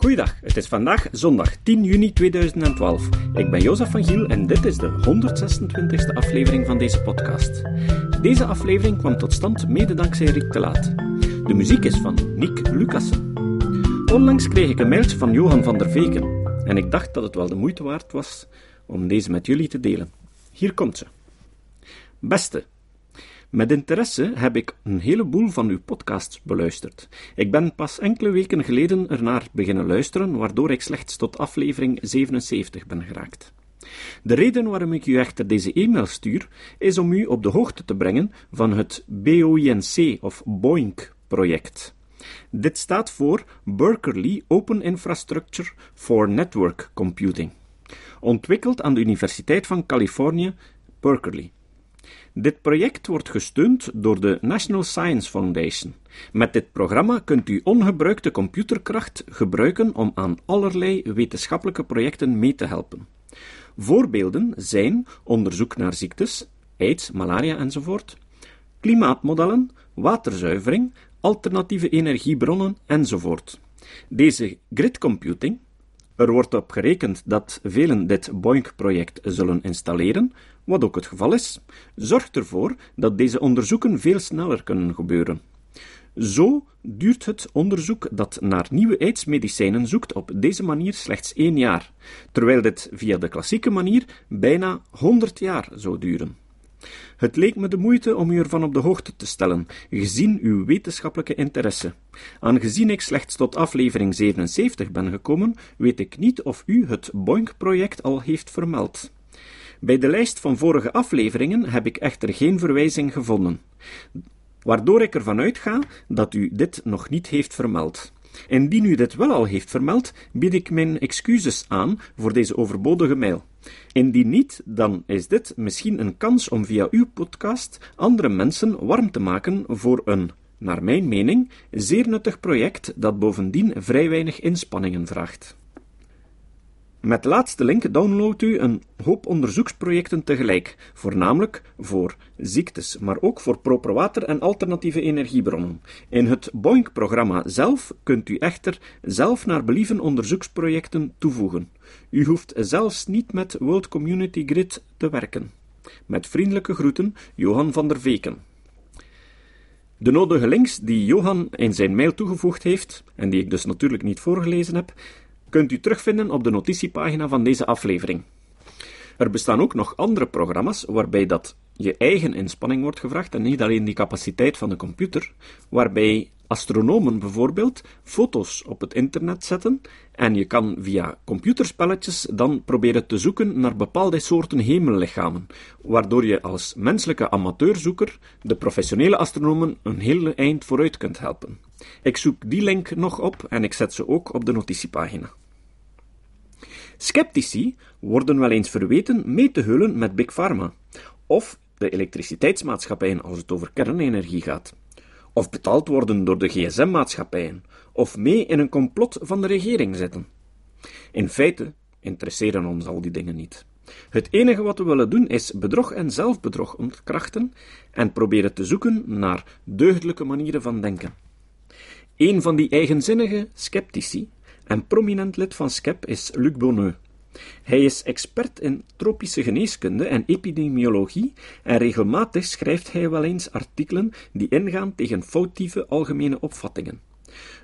Goeiedag, het is vandaag zondag 10 juni 2012. Ik ben Jozef van Giel en dit is de 126e aflevering van deze podcast. Deze aflevering kwam tot stand mede dankzij Rick te Laat. De muziek is van Nick Lucassen. Onlangs kreeg ik een mailtje van Johan van der Veken en ik dacht dat het wel de moeite waard was om deze met jullie te delen. Hier komt ze. Beste, met interesse heb ik een heleboel van uw podcasts beluisterd. Ik ben pas enkele weken geleden ernaar beginnen luisteren, waardoor ik slechts tot aflevering 77 ben geraakt. De reden waarom ik u echter deze e-mail stuur, is om u op de hoogte te brengen van het BOINC of BOINC project. Dit staat voor Berkeley Open Infrastructure for Network Computing, ontwikkeld aan de Universiteit van Californië, Berkeley. Dit project wordt gesteund door de National Science Foundation. Met dit programma kunt u ongebruikte computerkracht gebruiken om aan allerlei wetenschappelijke projecten mee te helpen. Voorbeelden zijn onderzoek naar ziektes, aids, malaria enzovoort, klimaatmodellen, waterzuivering, alternatieve energiebronnen enzovoort. Deze grid computing, er wordt op gerekend dat velen dit BOINC-project zullen installeren, wat ook het geval is, zorgt ervoor dat deze onderzoeken veel sneller kunnen gebeuren. Zo duurt het onderzoek dat naar nieuwe aidsmedicijnen zoekt op deze manier slechts één jaar, terwijl dit via de klassieke manier bijna 100 jaar zou duren. Het leek me de moeite om u ervan op de hoogte te stellen, gezien uw wetenschappelijke interesse. Aangezien ik slechts tot aflevering 77 ben gekomen, weet ik niet of u het BOINC-project al heeft vermeld. Bij de lijst van vorige afleveringen heb ik echter geen verwijzing gevonden, waardoor ik ervan uitga dat u dit nog niet heeft vermeld. Indien u dit wel al heeft vermeld, bied ik mijn excuses aan voor deze overbodige mail. Indien niet, dan is dit misschien een kans om via uw podcast andere mensen warm te maken voor een, naar mijn mening, zeer nuttig project dat bovendien vrij weinig inspanningen vraagt. Met laatste link downloadt u een hoop onderzoeksprojecten tegelijk, voornamelijk voor ziektes, maar ook voor proper water en alternatieve energiebronnen. In het BOINC-programma zelf kunt u echter zelf naar believen onderzoeksprojecten toevoegen. U hoeft zelfs niet met World Community Grid te werken. Met vriendelijke groeten, Johan van der Veken. De nodige links die Johan in zijn mail toegevoegd heeft, en die ik dus natuurlijk niet voorgelezen heb, kunt u terugvinden op de notitiepagina van deze aflevering. Er bestaan ook nog andere programma's waarbij dat je eigen inspanning wordt gevraagd en niet alleen die capaciteit van de computer, waarbij astronomen bijvoorbeeld foto's op het internet zetten en je kan via computerspelletjes dan proberen te zoeken naar bepaalde soorten hemellichamen, waardoor je als menselijke amateurzoeker de professionele astronomen een heel eind vooruit kunt helpen. Ik zoek die link nog op en ik zet ze ook op de notitiepagina. Sceptici worden wel eens verweten mee te hullen met Big Pharma, of de elektriciteitsmaatschappijen als het over kernenergie gaat, of betaald worden door de gsm-maatschappijen, of mee in een complot van de regering zitten. In feite interesseren ons al die dingen niet. Het enige wat we willen doen is bedrog en zelfbedrog ontkrachten en proberen te zoeken naar deugdelijke manieren van denken. Een van die eigenzinnige sceptici en prominent lid van SCEP is Luc Bonneux. Hij is expert in tropische geneeskunde en epidemiologie en regelmatig schrijft hij wel eens artikelen die ingaan tegen foutieve algemene opvattingen.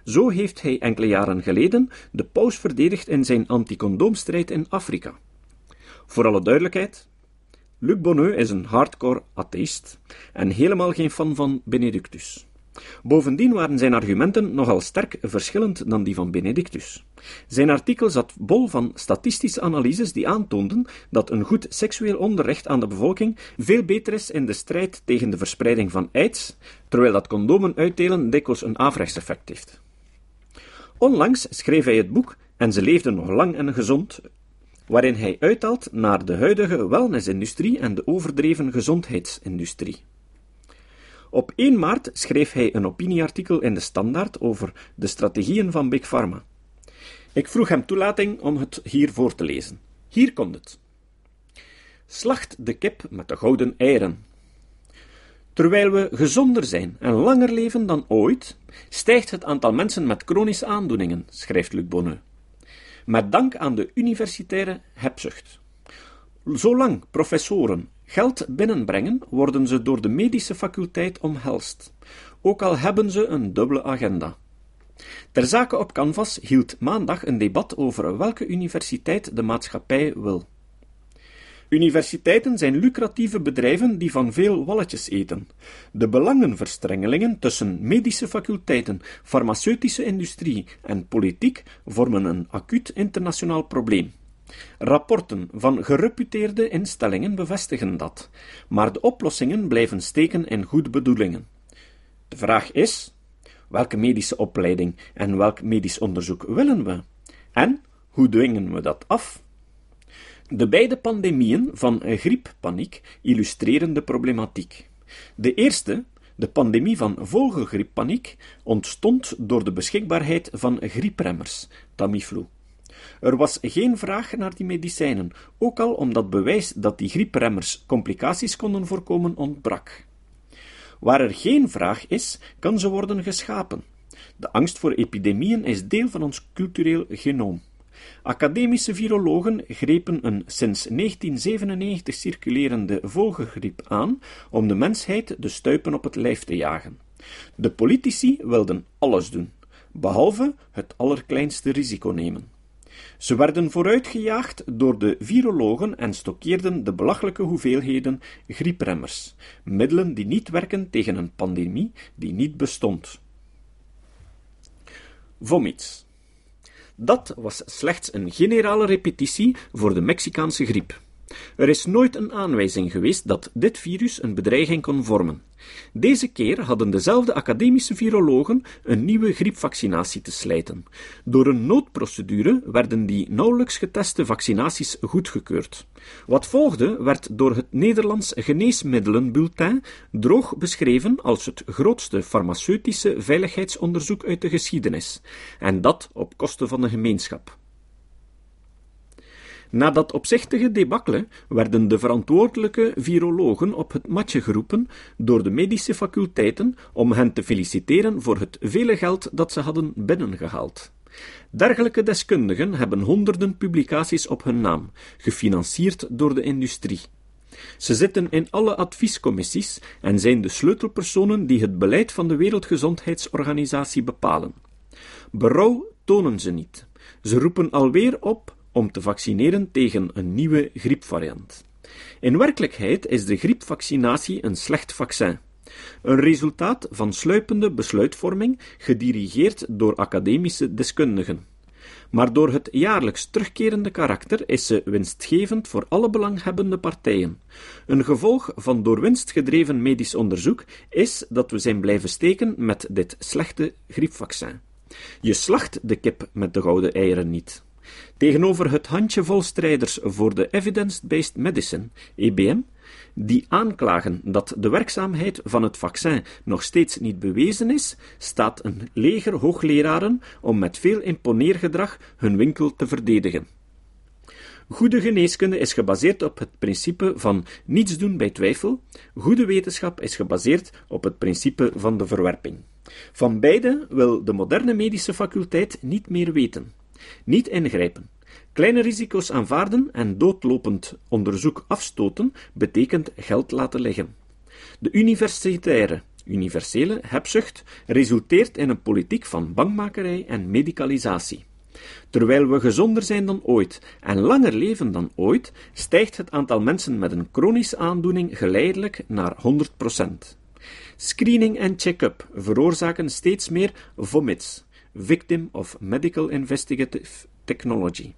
Zo heeft hij enkele jaren geleden de paus verdedigd in zijn anticondoomstrijd in Afrika. Voor alle duidelijkheid, Luc Bonneux is een hardcore atheïst en helemaal geen fan van Benedictus. Bovendien waren zijn argumenten nogal sterk verschillend dan die van Benedictus. Zijn artikel zat bol van statistische analyses die aantoonden dat een goed seksueel onderricht aan de bevolking veel beter is in de strijd tegen de verspreiding van aids, terwijl dat condomen uitdelen dikwijls een averechts effect heeft. Onlangs schreef hij het boek En ze leefden nog lang en gezond, waarin hij uithaalt naar de huidige wellnessindustrie en de overdreven gezondheidsindustrie. Op 1 maart schreef hij een opinieartikel in de Standaard over de strategieën van Big Pharma. Ik vroeg hem toelating om het hier voor te lezen. Hier komt het. Slacht de kip met de gouden eieren. Terwijl we gezonder zijn en langer leven dan ooit, stijgt het aantal mensen met chronische aandoeningen, schrijft Luc Bonneux. Met dank aan de universitaire hebzucht. Zolang professoren geld binnenbrengen, worden ze door de medische faculteit omhelst, ook al hebben ze een dubbele agenda. Ter zake op Canvas hield maandag een debat over welke universiteit de maatschappij wil. Universiteiten zijn lucratieve bedrijven die van veel walletjes eten. De belangenverstrengelingen tussen medische faculteiten, farmaceutische industrie en politiek vormen een acuut internationaal probleem. Rapporten van gereputeerde instellingen bevestigen dat, maar de oplossingen blijven steken in goede bedoelingen. De vraag is: welke medische opleiding en welk medisch onderzoek willen we? En hoe dwingen we dat af? De beide pandemieën van grieppaniek illustreren de problematiek. De eerste, de pandemie van vogelgrieppaniek, ontstond door de beschikbaarheid van griepremmers, Tamiflu. Er was geen vraag naar die medicijnen, ook al omdat bewijs dat die griepremmers complicaties konden voorkomen ontbrak. Waar er geen vraag is, kan ze worden geschapen. De angst voor epidemieën is deel van ons cultureel genoom. Academische virologen grepen een sinds 1997 circulerende vogelgriep aan om de mensheid de stuipen op het lijf te jagen. De politici wilden alles doen, behalve het allerkleinste risico nemen. Ze werden vooruitgejaagd door de virologen en stokkeerden de belachelijke hoeveelheden griepremmers, middelen die niet werken tegen een pandemie die niet bestond. Vomits. Dat was slechts een generale repetitie voor de Mexicaanse griep. Er is nooit een aanwijzing geweest dat dit virus een bedreiging kon vormen. Deze keer hadden dezelfde academische virologen een nieuwe griepvaccinatie te slijten. Door een noodprocedure werden die nauwelijks geteste vaccinaties goedgekeurd. Wat volgde werd door het Nederlands Geneesmiddelenbulletin droog beschreven als het grootste farmaceutische veiligheidsonderzoek uit de geschiedenis, en dat op kosten van de gemeenschap. Na dat opzichtige debakkele werden de verantwoordelijke virologen op het matje geroepen door de medische faculteiten om hen te feliciteren voor het vele geld dat ze hadden binnengehaald. Dergelijke deskundigen hebben honderden publicaties op hun naam, gefinancierd door de industrie. Ze zitten in alle adviescommissies en zijn de sleutelpersonen die het beleid van de Wereldgezondheidsorganisatie bepalen. Berouw tonen ze niet. Ze roepen alweer op om te vaccineren tegen een nieuwe griepvariant. In werkelijkheid is de griepvaccinatie een slecht vaccin. Een resultaat van sluipende besluitvorming, gedirigeerd door academische deskundigen. Maar door het jaarlijks terugkerende karakter is ze winstgevend voor alle belanghebbende partijen. Een gevolg van door winst gedreven medisch onderzoek is dat we zijn blijven steken met dit slechte griepvaccin. Je slacht de kip met de gouden eieren niet. Tegenover het handjevol strijders voor de Evidence-Based Medicine, EBM, die aanklagen dat de werkzaamheid van het vaccin nog steeds niet bewezen is, staat een leger hoogleraren om met veel imponeergedrag hun winkel te verdedigen. Goede geneeskunde is gebaseerd op het principe van niets doen bij twijfel. Goede wetenschap is gebaseerd op het principe van de verwerping. Van beide wil de moderne medische faculteit niet meer weten. Niet ingrijpen. Kleine risico's aanvaarden en doodlopend onderzoek afstoten betekent geld laten liggen. De universitaire, universele hebzucht resulteert in een politiek van bangmakerij en medicalisatie. Terwijl we gezonder zijn dan ooit en langer leven dan ooit, stijgt het aantal mensen met een chronische aandoening geleidelijk naar 100%. Screening en check-up veroorzaken steeds meer vomits, victim of medical investigative technology.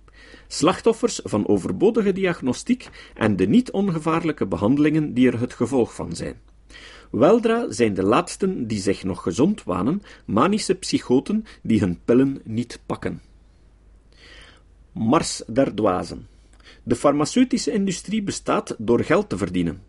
Slachtoffers van overbodige diagnostiek en de niet ongevaarlijke behandelingen die er het gevolg van zijn. Weldra zijn de laatsten die zich nog gezond wanen, manische psychoten die hun pillen niet pakken. Mars der dwazen. De farmaceutische industrie bestaat door geld te verdienen,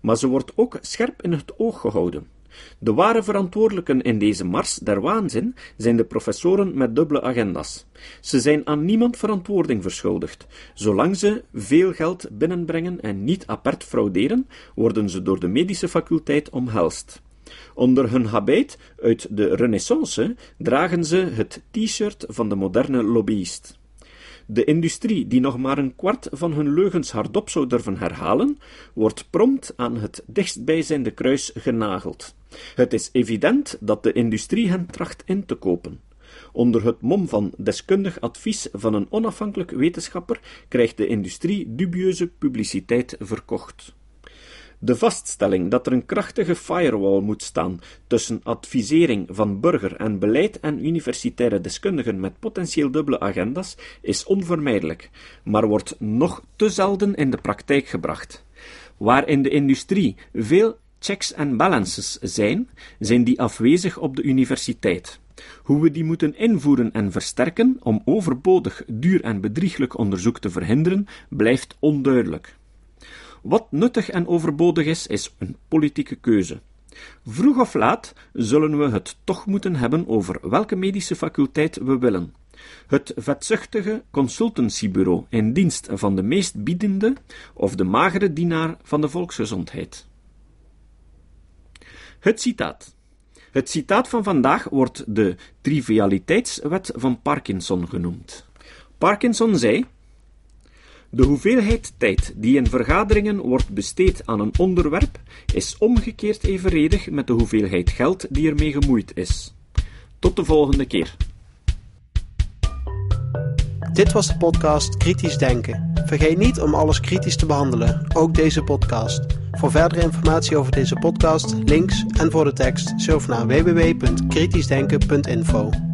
maar ze wordt ook scherp in het oog gehouden. De ware verantwoordelijken in deze mars der waanzin zijn de professoren met dubbele agenda's. Ze zijn aan niemand verantwoording verschuldigd. Zolang ze veel geld binnenbrengen en niet apart frauderen, worden ze door de medische faculteit omhelst. Onder hun habit uit de Renaissance dragen ze het t-shirt van de moderne lobbyist. De industrie, die nog maar een kwart van hun leugens hardop zou durven herhalen, wordt prompt aan het dichtstbijzijnde kruis genageld. Het is evident dat de industrie hen tracht in te kopen. Onder het mom van deskundig advies van een onafhankelijk wetenschapper krijgt de industrie dubieuze publiciteit verkocht. De vaststelling dat er een krachtige firewall moet staan tussen advisering van burger en beleid en universitaire deskundigen met potentieel dubbele agenda's is onvermijdelijk, maar wordt nog te zelden in de praktijk gebracht. Waar in de industrie veel checks en balances zijn, zijn die afwezig op de universiteit. Hoe we die moeten invoeren en versterken om overbodig, duur en bedrieglijk onderzoek te verhinderen, blijft onduidelijk. Wat nuttig en overbodig is, is een politieke keuze. Vroeg of laat zullen we het toch moeten hebben over welke medische faculteit we willen. Het vetzuchtige consultancybureau in dienst van de meest biedende of de magere dienaar van de volksgezondheid. Het citaat. Het citaat van vandaag wordt de trivialiteitswet van Parkinson genoemd. Parkinson zei: de hoeveelheid tijd die in vergaderingen wordt besteed aan een onderwerp is omgekeerd evenredig met de hoeveelheid geld die ermee gemoeid is. Tot de volgende keer. Dit was de podcast Kritisch Denken. Vergeet niet om alles kritisch te behandelen, ook deze podcast. Voor verdere informatie over deze podcast, links en voor de tekst, surf naar www.kritischdenken.info.